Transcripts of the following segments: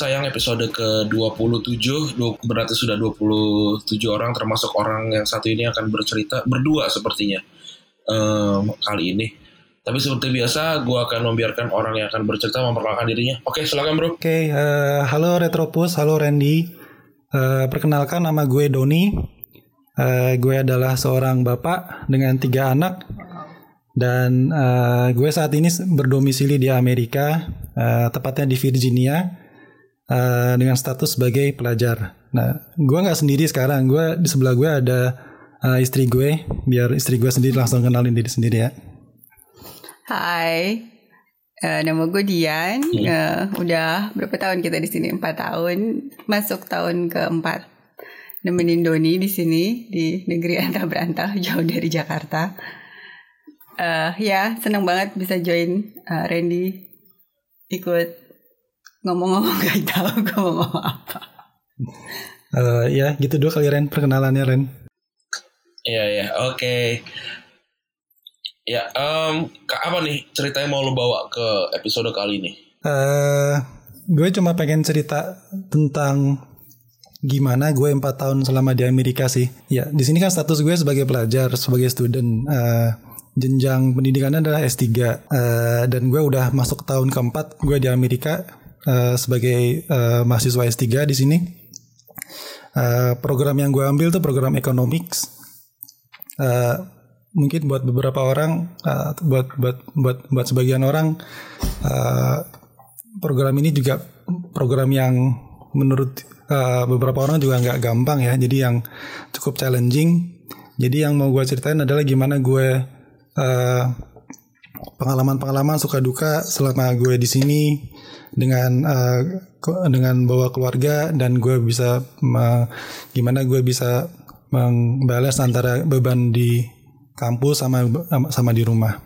Sayang episode ke-27 Du- Berarti sudah 27 orang termasuk orang yang satu ini akan bercerita Berdua sepertinya em, Kali ini. Tapi seperti biasa gue akan membiarkan orang yang akan bercerita memperkenalkan dirinya. Oke silakan bro. Oke, eh, halo Retropus, halo Randy. Eh, perkenalkan nama gue Doni. Eh, gue adalah seorang bapak dengan tiga anak. Dan eh, gue saat ini berdomisili di Amerika, eh, tepatnya di Virginia, eh, dengan status sebagai pelajar. Nah, gue nggak sendiri sekarang. Gue di sebelah gue ada eh, istri gue. Biar istri gue sendiri langsung kenalin diri sendiri ya. Hai, Eh, nama gue Dian. Eh, udah berapa tahun kita di sini? Empat tahun. Masuk tahun keempat. Nemenin Doni di sini di negeri antah berantah jauh dari Jakarta. Eh, ya, senang banget bisa join eh, Randy ikut ngomong-ngomong gak tahu gue mau ngomong apa. Eh, ya, gitu dulu kali Ren perkenalannya Ren. Iya ya oke Ya em, ke- apa nih ceritanya mau lo bawa ke episode kali ini eh gue cuma pengen cerita tentang gimana gue empat tahun selama di Amerika sih. Ya, di sini kan status gue sebagai pelajar, sebagai student. eh, jenjang pendidikannya adalah S3 eh, dan gue udah masuk tahun keempat gue di Amerika eh, sebagai eh, mahasiswa S3 di sini. Eh, program yang gue ambil tuh program economics. Eh, mungkin buat beberapa orang, eh, buat buat buat buat sebagian orang eh, program ini juga program yang menurut eh, beberapa orang juga nggak gampang ya. Jadi yang cukup challenging. Jadi yang mau gue ceritain adalah gimana gue eh, pengalaman-pengalaman suka duka selama gue di sini dengan ko- dengan bawa keluarga dan gue bisa me- gimana gue bisa membalas antara beban di kampus sama sama di rumah.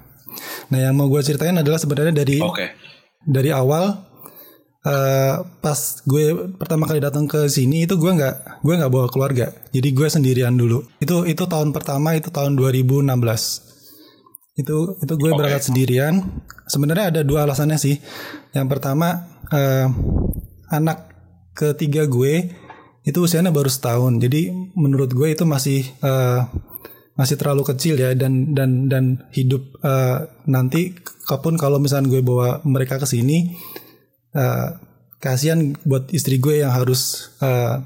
Nah yang mau gue ceritain adalah sebenarnya dari Oke. dari awal eh, pas gue pertama kali datang ke sini itu gue nggak gue nggak bawa keluarga. Jadi gue sendirian dulu. Itu itu tahun pertama itu tahun 2016 itu itu gue berangkat sendirian. Sebenarnya ada dua alasannya sih. Yang pertama eh, anak ketiga gue itu usianya baru setahun. Jadi menurut gue itu masih eh, masih terlalu kecil ya dan dan dan hidup eh, nanti kapun kalau misalnya gue bawa mereka ke sini eh, kasihan buat istri gue yang harus eh,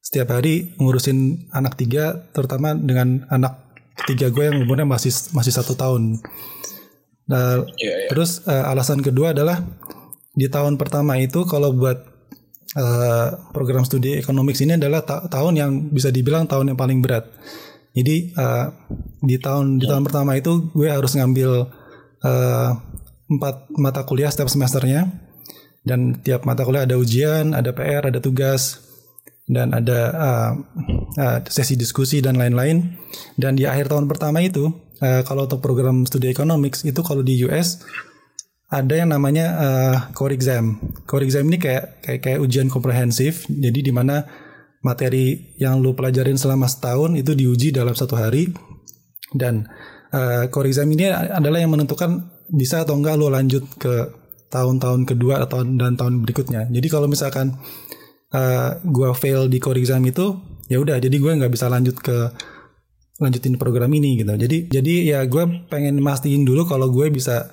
setiap hari ngurusin anak tiga terutama dengan anak ketiga gue yang umurnya masih masih satu tahun. Nah, Iya iya. Terus eh, alasan kedua adalah di tahun pertama itu kalau buat eh, program studi economics ini adalah ta- tahun yang bisa dibilang tahun yang paling berat. Jadi eh, di tahun di tahun pertama itu gue harus ngambil empat mata kuliah setiap semesternya. Dan tiap mata kuliah ada ujian, ada PR, ada tugas dan ada eh, eh, sesi diskusi dan lain-lain. Dan di akhir tahun pertama itu, eh, kalau untuk program studi economics itu kalau di US ada yang namanya eh, core exam. Core exam ini kayak kayak kayak ujian komprehensif. Jadi di mana materi yang lu pelajarin selama setahun itu diuji dalam satu hari dan eh, core exam ini adalah yang menentukan bisa atau enggak lu lanjut ke tahun-tahun kedua atau dan tahun berikutnya. Jadi kalau misalkan eh, gua fail di core exam itu ya udah jadi gue nggak bisa lanjut ke lanjutin program ini gitu. Jadi jadi ya gue pengen mastiin dulu kalau gue bisa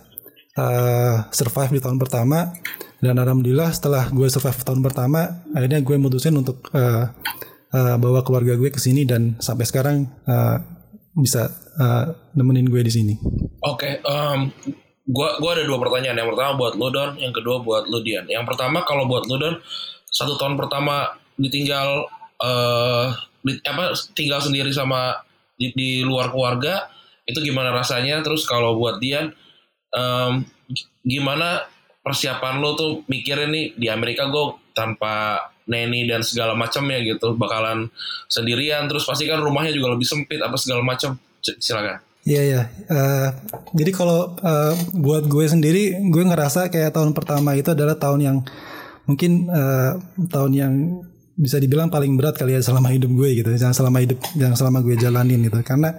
uh, survive di tahun pertama dan alhamdulillah setelah gue survive tahun pertama akhirnya gue mutusin untuk uh, uh, bawa keluarga gue ke sini dan sampai sekarang uh, bisa uh, nemenin gue di sini. Oke em, gua gua ada dua pertanyaan yang pertama buat lo Don yang kedua buat lo Dian yang pertama kalau buat lo Don satu tahun pertama ditinggal eh di- apa tinggal sendiri sama di, di luar keluarga itu gimana rasanya? Terus kalau buat Dian em, g- gimana persiapan lo tuh mikirin nih di Amerika gue tanpa neni dan segala macamnya gitu bakalan sendirian terus pasti kan rumahnya juga lebih sempit apa segala macam silakan Iya iya. Eh, jadi kalau eh, buat gue sendiri, gue ngerasa kayak tahun pertama itu adalah tahun yang mungkin eh, tahun yang bisa dibilang paling berat kali ya selama hidup gue gitu. Jangan selama hidup, yang selama gue jalanin gitu. Karena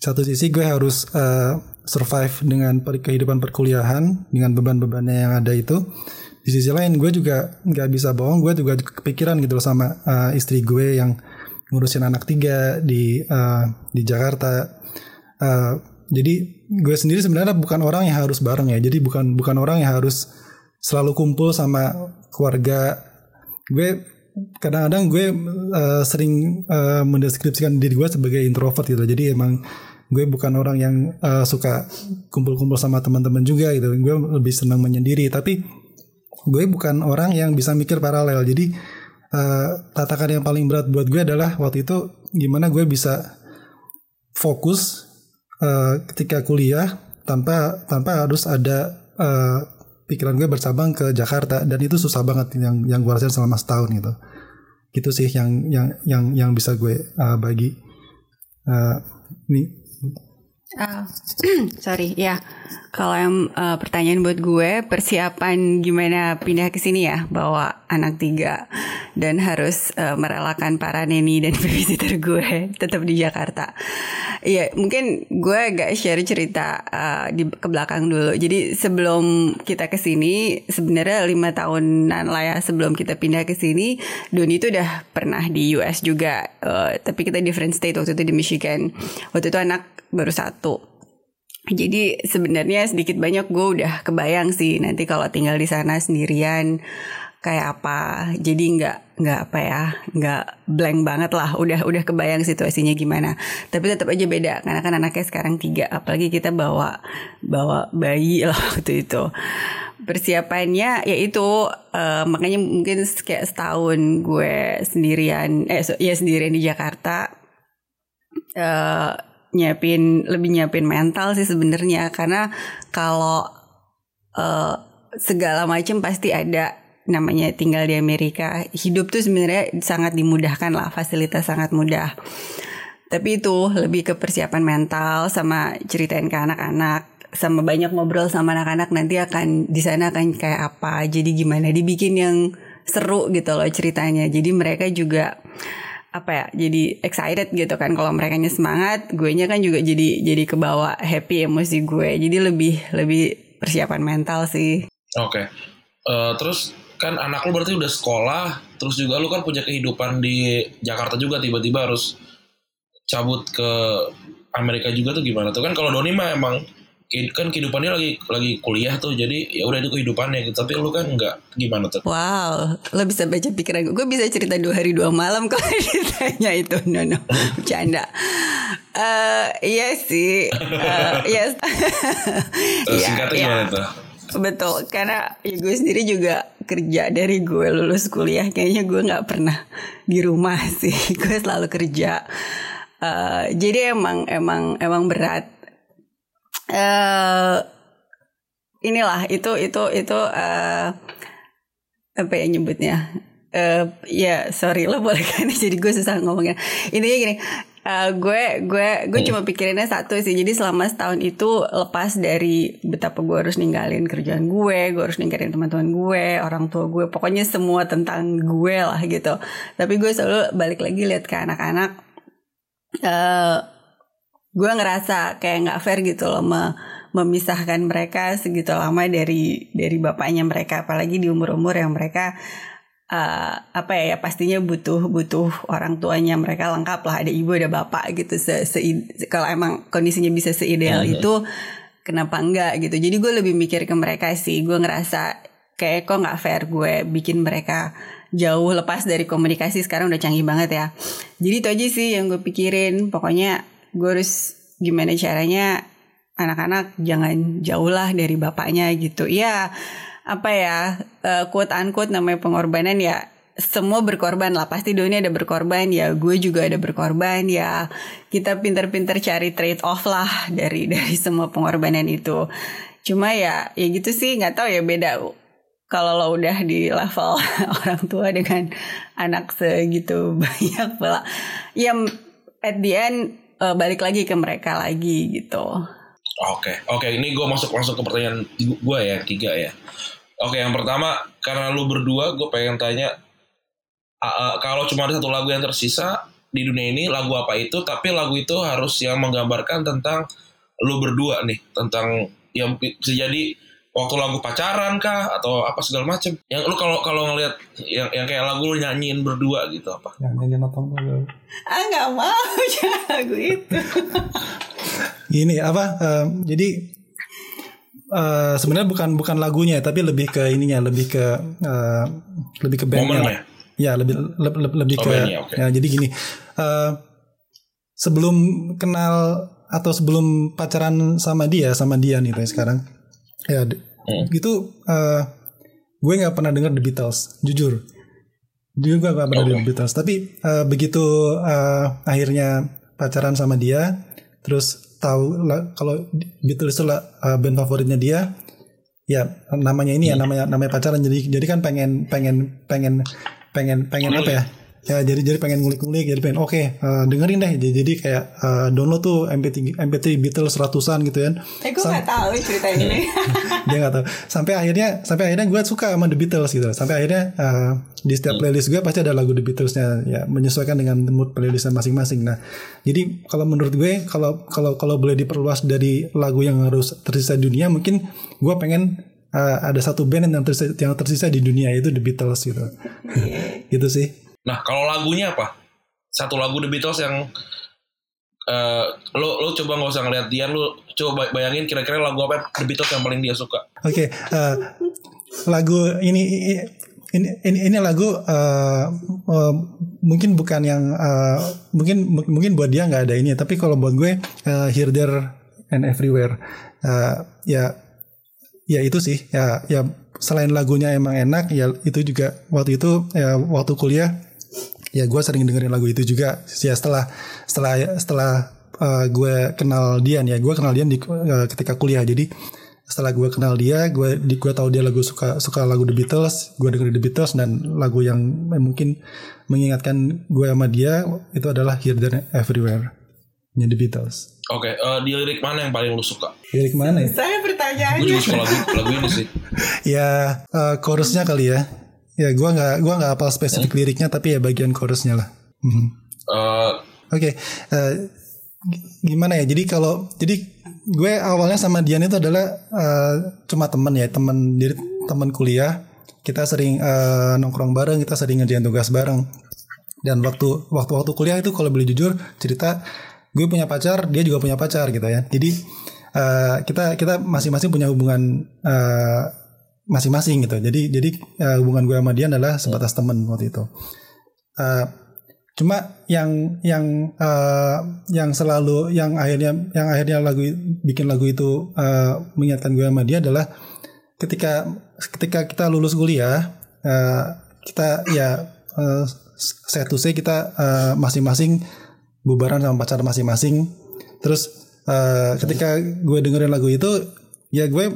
satu sisi gue harus eh, survive dengan kehidupan perkuliahan dengan beban-bebannya yang ada itu. Di sisi lain gue juga nggak bisa bohong, gue juga kepikiran gitu loh sama eh, istri gue yang ngurusin anak tiga di eh, di Jakarta. Uh, jadi gue sendiri sebenarnya bukan orang yang harus bareng ya. Jadi bukan bukan orang yang harus selalu kumpul sama keluarga. Gue kadang-kadang gue uh, sering uh, mendeskripsikan diri gue sebagai introvert gitu. Jadi emang gue bukan orang yang uh, suka kumpul-kumpul sama teman-teman juga gitu. Gue lebih senang menyendiri. Tapi gue bukan orang yang bisa mikir paralel. Jadi uh, tatakan yang paling berat buat gue adalah waktu itu gimana gue bisa fokus uh, ketika kuliah tanpa tanpa harus ada uh, pikiran gue bercabang ke Jakarta dan itu susah banget yang yang gue rasain selama setahun gitu. Gitu sih yang yang yang yang bisa gue uh, bagi. Uh, nih. Ah, sorry ya. Kalau yang eh, pertanyaan buat gue persiapan gimana pindah ke sini ya, bawa anak tiga dan harus eh, merelakan para neni dan babysitter gue tetap di Jakarta. Iya, mungkin gue agak share cerita eh, di ke belakang dulu. Jadi sebelum kita ke sini, sebenarnya lima tahunan lah ya sebelum kita pindah ke sini, Doni itu udah pernah di US juga, Eh, tapi kita different state waktu itu di Michigan. Waktu itu anak baru satu. Jadi sebenarnya sedikit banyak gue udah kebayang sih nanti kalau tinggal di sana sendirian kayak apa. Jadi nggak nggak apa ya nggak blank banget lah. Udah udah kebayang situasinya gimana. Tapi tetap aja beda karena kan anaknya sekarang tiga. Apalagi kita bawa bawa bayi lah waktu itu. Persiapannya yaitu eh, makanya mungkin kayak setahun gue sendirian eh so- ya sendirian di Jakarta eh nyiapin lebih nyiapin mental sih sebenarnya karena kalau eh, segala macam pasti ada namanya tinggal di Amerika hidup tuh sebenarnya sangat dimudahkan lah fasilitas sangat mudah. Tapi itu lebih ke persiapan mental sama ceritain ke anak-anak sama banyak ngobrol sama anak-anak nanti akan di sana akan kayak apa jadi gimana dibikin yang seru gitu loh ceritanya. Jadi mereka juga apa ya jadi excited gitu kan kalau mereka semangat gue nya kan juga jadi jadi kebawa happy emosi gue. Jadi lebih lebih persiapan mental sih. Oke. Eh, terus kan anak lu berarti udah sekolah, terus juga lu kan punya kehidupan di Jakarta juga tiba-tiba harus cabut ke Amerika juga tuh gimana tuh kan kalau Doni mah emang kan kehidupannya lagi lagi kuliah tuh jadi ya udah itu kehidupannya gitu tapi lu kan nggak gimana tuh Wow, lo bisa baca pikiran gue. Gue bisa cerita dua hari dua malam kalau ditanya itu. No, no, bercanda. Eh, iya sih. Eh, yes. Iya, singkatnya iya. gimana tuh Betul, karena ya gue sendiri juga kerja dari gue lulus kuliah. Kayaknya gue nggak pernah di rumah sih. gue selalu kerja. Eh, jadi emang emang emang berat. eh inilah itu itu itu eh apa ya nyebutnya eh ya sorry lo boleh kan jadi gue susah ngomongnya intinya gini eh, gue gue gue cuma pikirinnya satu sih. Jadi selama setahun itu lepas dari betapa gue harus ninggalin kerjaan gue gue harus ninggalin teman-teman gue orang tua gue pokoknya semua tentang gue lah gitu. Tapi gue selalu balik lagi lihat ke anak-anak eh gue ngerasa kayak nggak fair gitu loh me- memisahkan mereka segitu lama dari dari bapaknya mereka. Apalagi di umur-umur yang mereka eh, apa ya pastinya butuh butuh orang tuanya mereka lengkap lah ada ibu ada bapak gitu se, se- kalau emang kondisinya bisa seideal Mhm. itu kenapa enggak gitu. Jadi gue lebih mikir ke mereka sih gue ngerasa kayak kok nggak fair gue bikin mereka jauh lepas dari komunikasi sekarang udah canggih banget ya. Jadi itu aja sih yang gue pikirin. Pokoknya gue harus gimana caranya anak-anak jangan jauh lah dari bapaknya gitu. Ya apa ya eh, quote unquote namanya pengorbanan ya semua berkorban lah pasti Doni ada berkorban ya gue juga ada berkorban ya kita pinter-pinter cari trade off lah dari dari semua pengorbanan itu cuma ya ya gitu sih nggak tahu ya beda kalau lo udah di level orang tua dengan anak segitu banyak pula ya at the end uh, balik lagi ke mereka lagi gitu Oke, oke. Ini gue masuk langsung ke pertanyaan gue ya, tiga ya. Oke, yang pertama karena lu berdua, gue pengen tanya, uh, uh, kalau cuma ada satu lagu yang tersisa di dunia ini, lagu apa itu? Tapi lagu itu harus yang menggambarkan tentang lu berdua nih, tentang yang bisa jadi waktu lagu pacaran kah atau apa segala macem. Yang lu kalau kalau ngelihat yang yang kayak lagu lu nyanyiin berdua gitu apa? Yang nyanyi nonton ah nggak mau lagu itu Gini apa? Uh, jadi uh, sebenarnya bukan bukan lagunya tapi lebih ke ininya, lebih ke uh, lebih ke bandnya. Ya lebih lebih, lebih Oh, ke bandnya, oke. ya jadi gini. uh, sebelum kenal atau sebelum pacaran sama dia sama dia nih sekarang ya Hmm. itu uh, gue nggak pernah dengar The Beatles jujur jujur gue gak pernah Oke. dengar The Beatles tapi uh, begitu uh, akhirnya pacaran sama dia terus tahu lah kalau Beatles itu lah uh, band favoritnya dia ya namanya ini ya namanya namanya pacaran. Jadi jadi kan pengen pengen pengen pengen pengen apa ya ya jadi jadi pengen ngulik-ngulik jadi pengen oke eh, dengerin deh. Jadi, jadi kayak eh, download tuh MP3 MP3 Beatles ratusan gitu kan. Eh gue nggak tahu cerita ini dia nggak tahu. Sampai akhirnya sampai akhirnya gue suka sama The Beatles gitu. Sampai akhirnya eh, di setiap playlist gue pasti ada lagu The Beatlesnya ya menyesuaikan dengan mood playlistnya masing-masing. Nah jadi kalau menurut gue kalau kalau kalau boleh diperluas dari lagu yang harus tersisa di dunia mungkin gue pengen eh, ada satu band yang tersisa, yang tersisa di dunia itu The Beatles gitu. Gitu sih Nah, kalau lagunya apa? Satu lagu The Beatles yang eh lo lo coba nggak usah ngeliat Dian, lo coba bay- bayangin kira-kira lagu apa The Beatles yang paling dia suka. Oke, eh, lagu ini ini ini, ini lagu eh, eh, mungkin bukan yang eh, mungkin mungkin buat dia nggak ada ini, tapi kalau buat gue eh, Here There and Everywhere Eh, ya ya itu sih ya ya selain lagunya emang enak ya itu juga waktu itu ya waktu kuliah ya gue sering dengerin lagu itu juga. Ya setelah setelah setelah uh, gue kenal Dian ya. Gue kenal Dian di uh, ketika kuliah. Jadi setelah gue kenal dia gue di gue tahu dia lagu suka suka lagu The Beatles. Gue dengerin The Beatles dan lagu yang mungkin mengingatkan gue sama dia itu adalah Here There Everywhere nya The Beatles. Oke, eh, di lirik mana yang paling lo suka? lirik mana ya? Saya Gue pertanyaannya juga suka lagu lagu ini sih. ya uh, chorusnya kali ya ya gue nggak gua nggak hafal spesifik liriknya tapi ya bagian chorusnya lah Mhm. Eh, Oke, eh, g- gimana ya? Jadi kalau jadi gue awalnya sama Dian itu adalah eh, cuma teman ya, teman dari teman kuliah. Kita sering eh, nongkrong bareng, kita sering ngerjain tugas bareng. Dan waktu waktu waktu kuliah itu kalau boleh jujur cerita, gue punya pacar, dia juga punya pacar gitu ya. Jadi eh, kita kita masing-masing punya hubungan eh, masing-masing gitu. Jadi jadi eh, hubungan gue sama dia adalah sebatas teman waktu itu. Eh, cuma yang yang eh, yang selalu yang akhirnya yang akhirnya lagu bikin lagu itu eh, mengingatkan gue sama dia adalah ketika ketika kita lulus kuliah eh, kita ya eh, saya to say kita eh, masing-masing bubaran sama pacar masing-masing terus eh, ketika gue dengerin lagu itu ya gue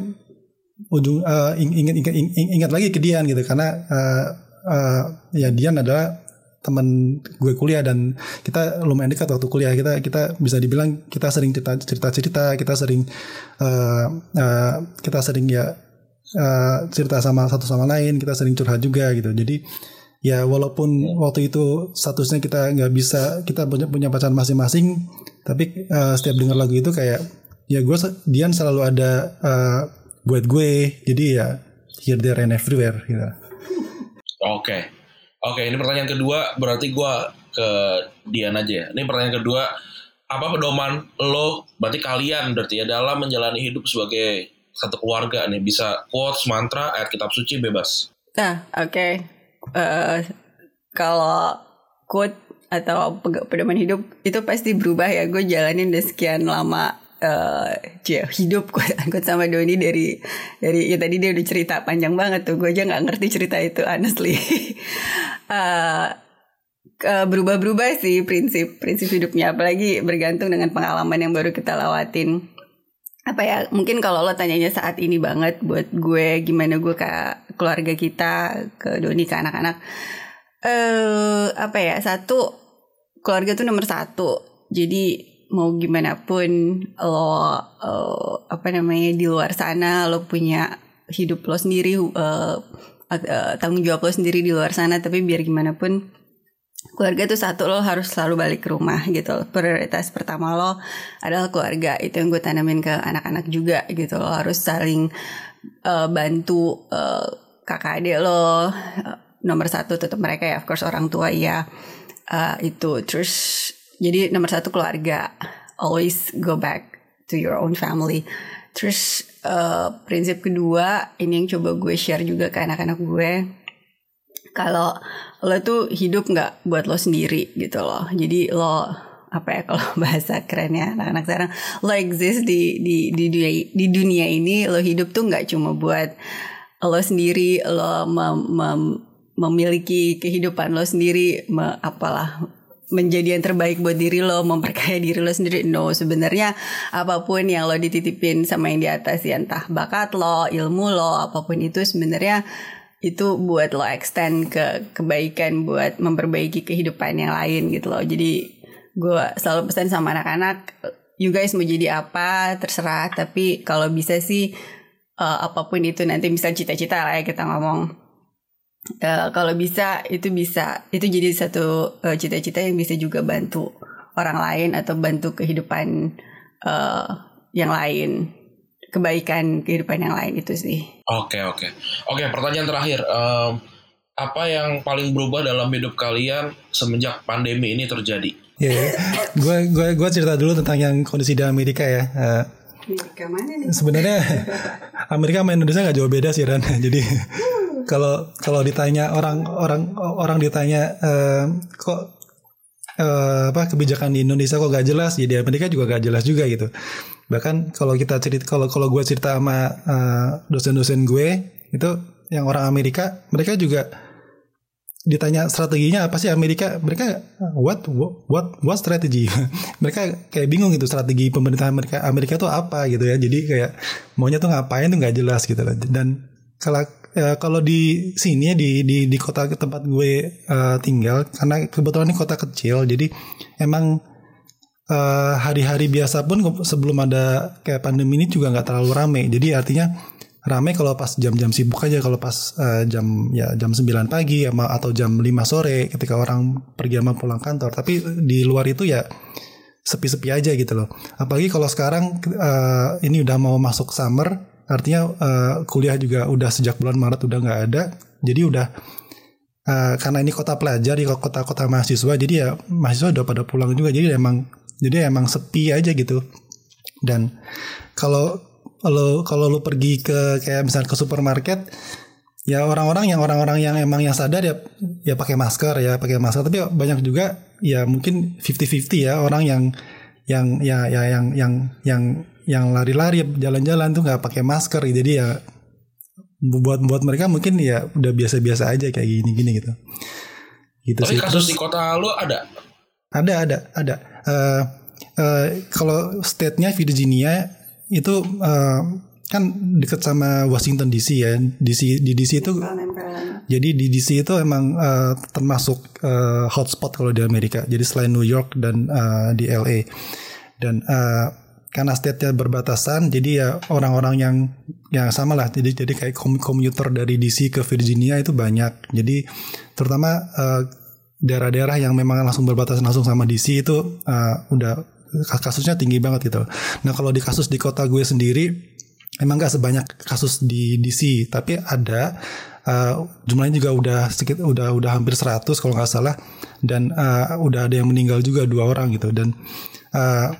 ujung ing- ingat ingat ing- ingat lagi ke Dian gitu. Karena eh, eh, ya Dian adalah teman gue kuliah dan kita lumayan dekat waktu kuliah. Kita kita bisa dibilang kita sering cerita cerita cerita kita sering eh, eh, kita sering ya eh, cerita sama satu sama lain kita sering curhat juga gitu. Jadi ya walaupun waktu itu statusnya kita nggak bisa kita punya punya pacar masing-masing tapi eh, setiap dengar lagu itu kayak ya gue Dian selalu ada eh, buat gue jadi ya here there and everywhere gitu Oke, oke. Ini pertanyaan kedua berarti gue ke Dian aja ya. Ini pertanyaan kedua, apa pedoman lo? Berarti kalian berarti ya dalam menjalani hidup sebagai satu keluarga nih bisa quotes, mantra, ayat kitab suci bebas. Nah, oke. Eh, kalau quote atau pedoman hidup itu pasti berubah ya. Gue jalanin udah sekian lama cia, hidup gue angkut sama Doni dari dari ya tadi dia udah cerita panjang banget tuh. Gue aja nggak ngerti cerita itu honestly. uh, berubah-berubah sih prinsip prinsip hidupnya apalagi bergantung dengan pengalaman yang baru kita lewatin apa ya mungkin kalau lo tanyanya saat ini banget buat gue gimana gue ke keluarga kita ke Doni ke anak-anak eh apa ya satu keluarga tuh nomor satu jadi mau gimana pun lo uh, apa namanya di luar sana lo punya hidup lo sendiri uh, uh, tanggung jawab lo sendiri di luar sana tapi biar gimana pun keluarga itu satu lo harus selalu balik ke rumah gitu prioritas pertama lo adalah keluarga itu yang gue tanamin ke anak-anak juga gitu lo harus saling uh, bantu uh, kakak adik lo uh, nomor satu tetap mereka ya of course orang tua ya uh, itu. Terus jadi nomor satu keluarga. Always go back to your own family. Terus uh, prinsip kedua ini yang coba gue share juga ke anak-anak gue. Kalau lo tuh hidup nggak buat lo sendiri gitu loh. Jadi lo apa ya kalau bahasa kerennya anak-anak sekarang lo exist di di di dunia di dunia ini lo hidup tuh nggak cuma buat lo sendiri lo mem, mem, memiliki kehidupan lo sendiri me, apalah menjadi yang terbaik buat diri lo, memperkaya diri lo sendiri. No, sebenarnya apa pun yang lo dititipin sama yang di atas ya entah bakat lo, ilmu lo, apa pun itu sebenarnya itu buat lo extend ke kebaikan buat memperbaiki kehidupan yang lain gitu loh. Jadi gue selalu pesan sama anak-anak you guys mau jadi apa terserah. Tapi kalau bisa sih uh, apa pun itu nanti bisa cita-cita lah ya kita ngomong uh, kalau bisa itu bisa itu jadi satu uh, cita-cita yang bisa juga bantu orang lain atau bantu kehidupan uh, yang lain kebaikan kehidupan yang lain itu sih. Oke oke oke pertanyaan terakhir um, apa yang paling berubah dalam hidup kalian semenjak pandemi ini terjadi? Ya, yeah, gue gue gue cerita dulu tentang yang kondisi di Amerika ya. Uh, Amerika mana nih? Sebenarnya Amerika sama Indonesia nggak jauh beda sih Ran. Jadi kalau kalau ditanya orang orang orang ditanya uh, kok uh, apa kebijakan di Indonesia kok gak jelas, jadi Amerika juga gak jelas juga gitu. Bahkan kalau kita cerita kalau kalau gue cerita sama uh, dosen-dosen gue itu yang orang Amerika mereka juga ditanya strateginya apa sih Amerika mereka what what what strategy? Mereka kayak bingung gitu strategi pemerintah Amerika Amerika tuh apa gitu ya. Jadi kayak maunya tuh ngapain tuh nggak jelas gitu loh. Dan kalau ya, kalau di sini ya di di di kota tempat gue uh, tinggal karena kebetulan ini kota kecil jadi emang Eh, hari-hari uh, biasa pun sebelum ada kayak pandemi ini juga nggak terlalu rame. Jadi artinya rame kalau pas jam-jam sibuk aja kalau pas uh, jam ya jam 9 pagi ama, atau jam 5 sore ketika orang pergi sama pulang kantor. Tapi di luar itu ya sepi-sepi aja gitu loh. Apalagi kalau sekarang uh, ini udah mau masuk summer, artinya uh, kuliah juga udah sejak bulan Maret udah nggak ada. Jadi udah uh, karena ini kota pelajar di kota-kota mahasiswa, jadi ya mahasiswa udah pada pulang juga. Jadi emang jadi emang sepi aja gitu dan kalau kalau kalau lu pergi ke kayak misalnya ke supermarket ya orang-orang yang orang-orang yang emang yang sadar ya ya pakai masker ya pakai masker tapi banyak juga ya mungkin 50-50 ya orang yang yang ya ya yang yang yang yang lari-lari jalan-jalan tuh nggak pakai masker jadi ya buat buat mereka mungkin ya udah biasa-biasa aja kayak gini-gini gitu. Gitu Tapi sih. kasus Terus, di kota lu ada? Ada ada ada. Uh, uh, kalau state-nya Virginia itu uh, kan dekat sama Washington DC ya. DC di DC itu jadi di DC itu emang uh, termasuk uh, hotspot kalau di Amerika. Jadi selain New York dan uh, di LA dan uh, karena state-nya berbatasan jadi ya orang-orang yang yang sama lah. Jadi jadi kayak komuter dari DC ke Virginia itu banyak. Jadi terutama uh, daerah-daerah yang memang langsung berbatasan langsung sama DC itu uh, udah kasusnya tinggi banget gitu. Nah kalau di kasus di kota gue sendiri emang gak sebanyak kasus di DC tapi ada. Uh, jumlahnya juga udah sedikit udah udah hampir 100 kalau nggak salah. Dan uh, udah ada yang meninggal juga dua orang gitu. Dan uh,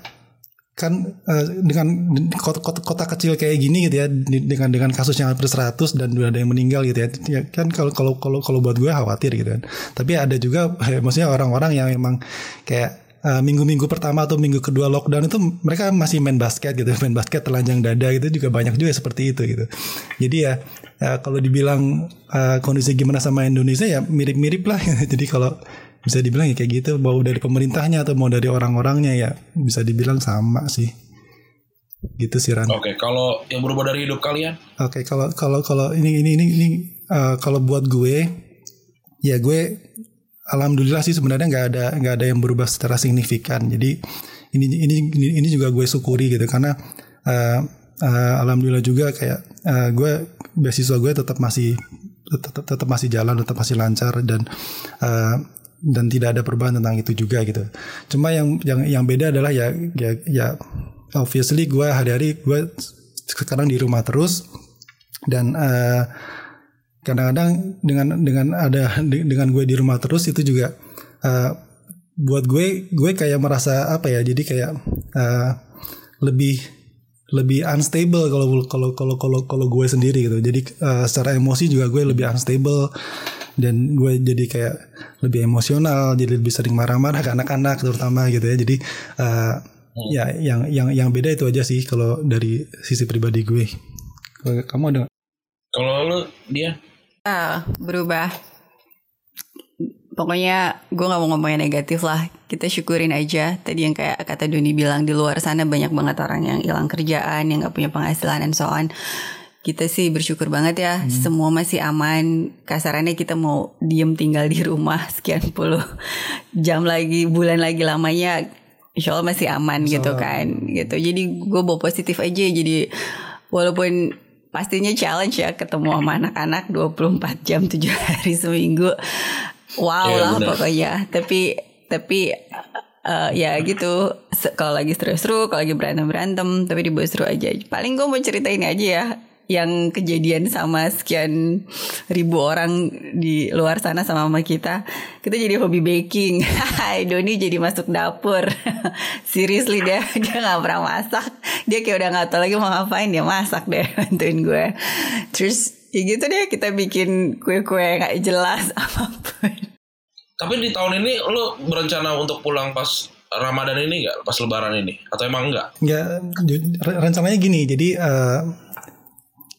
kan uh, dengan kota, kota, kota kecil kayak gini gitu ya dengan dengan kasus yang hampir 100 dan udah ada yang meninggal gitu ya, ya kan kalau kalau kalau kalau buat gue khawatir gitu kan tapi ada juga ya, maksudnya orang-orang yang memang kayak uh, minggu-minggu pertama atau minggu kedua lockdown itu mereka masih main basket gitu, main basket telanjang dada gitu juga banyak juga seperti itu gitu. Jadi ya uh, kalau dibilang uh, kondisi gimana sama Indonesia ya mirip-mirip lah. Jadi kalau bisa dibilang ya kayak gitu, mau dari pemerintahnya atau mau dari orang-orangnya ya bisa dibilang sama sih gitu sih Ran. Oke, okay, kalau yang berubah dari hidup kalian? Oke, okay, kalau kalau kalau ini ini ini, ini uh, kalau buat gue ya gue alhamdulillah sih sebenarnya nggak ada nggak ada yang berubah secara signifikan. Jadi ini ini ini, ini juga gue syukuri gitu karena uh, uh, alhamdulillah juga kayak uh, gue beasiswa gue tetap masih tetap tetap masih jalan, tetap masih lancar dan uh, dan tidak ada perubahan tentang itu juga gitu. Cuma yang yang yang beda adalah ya ya ya obviously gue hari-hari gue sekarang di rumah terus dan uh, kadang-kadang dengan dengan ada dengan gue di rumah terus itu juga uh, buat gue gue kayak merasa apa ya jadi kayak uh, lebih lebih unstable kalau kalau kalau kalau kalau gue sendiri gitu jadi uh, secara emosi juga gue lebih unstable dan gue jadi kayak lebih emosional jadi lebih sering marah-marah ke anak-anak terutama gitu ya. Jadi uh, hmm. ya yang yang yang beda itu aja sih kalau dari sisi pribadi gue. Kamu ada kalau lu dia? Ah berubah. Pokoknya gue nggak mau ngomongnya negatif lah. Kita syukurin aja. Tadi yang kayak kata Doni bilang di luar sana banyak banget orang yang hilang kerjaan yang nggak punya penghasilan dan so on kita sih bersyukur banget ya hmm. semua masih aman. Kasarannya kita mau diem tinggal di rumah sekian puluh jam lagi bulan lagi lamanya insya Allah masih aman so. gitu kan gitu. Jadi gue bawa positif aja. Jadi walaupun pastinya challenge ya ketemu sama anak-anak 24 jam 7 hari seminggu. Wow yeah, lah bener. pokoknya. Tapi tapi uh, ya gitu. Kalau lagi seru-seru kalau lagi berantem berantem tapi dibawa seru aja. Paling gue mau cerita ini aja ya yang kejadian sama sekian ribu orang di luar sana sama mama kita kita jadi hobi baking. Hai Doni jadi masuk dapur. Seriously dia dia nggak pernah masak. Dia kayak udah nggak tahu lagi mau ngapain dia masak deh bantuin gue. Terus ya gitu deh kita bikin kue-kue nggak jelas apa pun. Tapi di tahun ini lo berencana untuk pulang pas Ramadan ini nggak? Pas Lebaran ini? Atau emang enggak? Ya rencananya gini. Jadi uh,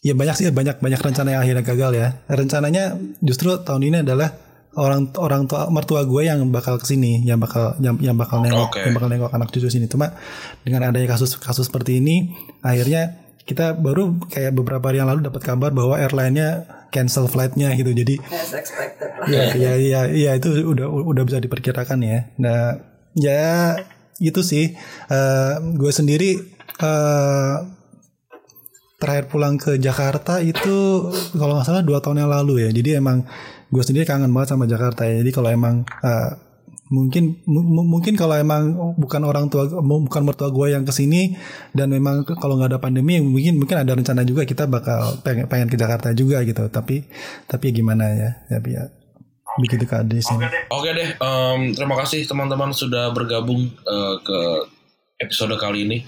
ya banyak sih banyak banyak rencana yang akhirnya gagal ya. Rencananya justru tahun ini adalah orang orang tua mertua gue yang bakal ke sini yang bakal yang, yang bakal nengok okay. yang bakal nengok anak cucu sini cuma dengan adanya kasus kasus seperti ini akhirnya kita baru kayak beberapa hari yang lalu dapat kabar bahwa airline-nya cancel flight-nya gitu. Jadi as expected lah. Ya, ya, ya, ya itu udah udah bisa diperkirakan ya. Nah, ya itu sih uh, gue sendiri uh, terakhir pulang ke Jakarta itu kalau nggak salah dua tahun yang lalu ya. Jadi emang gue sendiri kangen banget sama Jakarta ya. Jadi kalau emang uh, mungkin mungkin kalau emang bukan orang tua bukan mertua gue yang ke sini dan memang kalau nggak ada pandemi mungkin mungkin ada rencana juga kita bakal pengen pengen ke Jakarta juga gitu tapi tapi gimana ya tapi ya begitu keadaan di sini. Oke deh, Oke deh. Um, terima kasih teman-teman sudah bergabung uh, ke episode kali ini.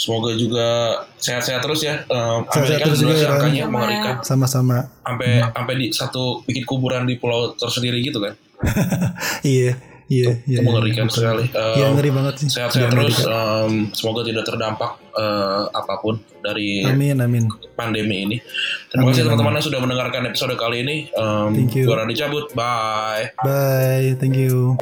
Semoga juga sehat-sehat terus ya. Um, sehat-sehat terus juga ya, angkanya mengerikan. Sama-sama. Sampai hmm. sampai di satu bikin kuburan di pulau tersendiri gitu kan. iya. Iya, iya. Mengerikan iya, sekali. Iya, um, ngeri banget sih. Sehat-sehat terus. Um, semoga tidak terdampak uh, apa pun dari amin, amin. pandemi ini. Terima amin, kasih teman-teman yang sudah mendengarkan episode kali ini. Um, Thank you. Gue cabut. Bye. Bye. Thank you.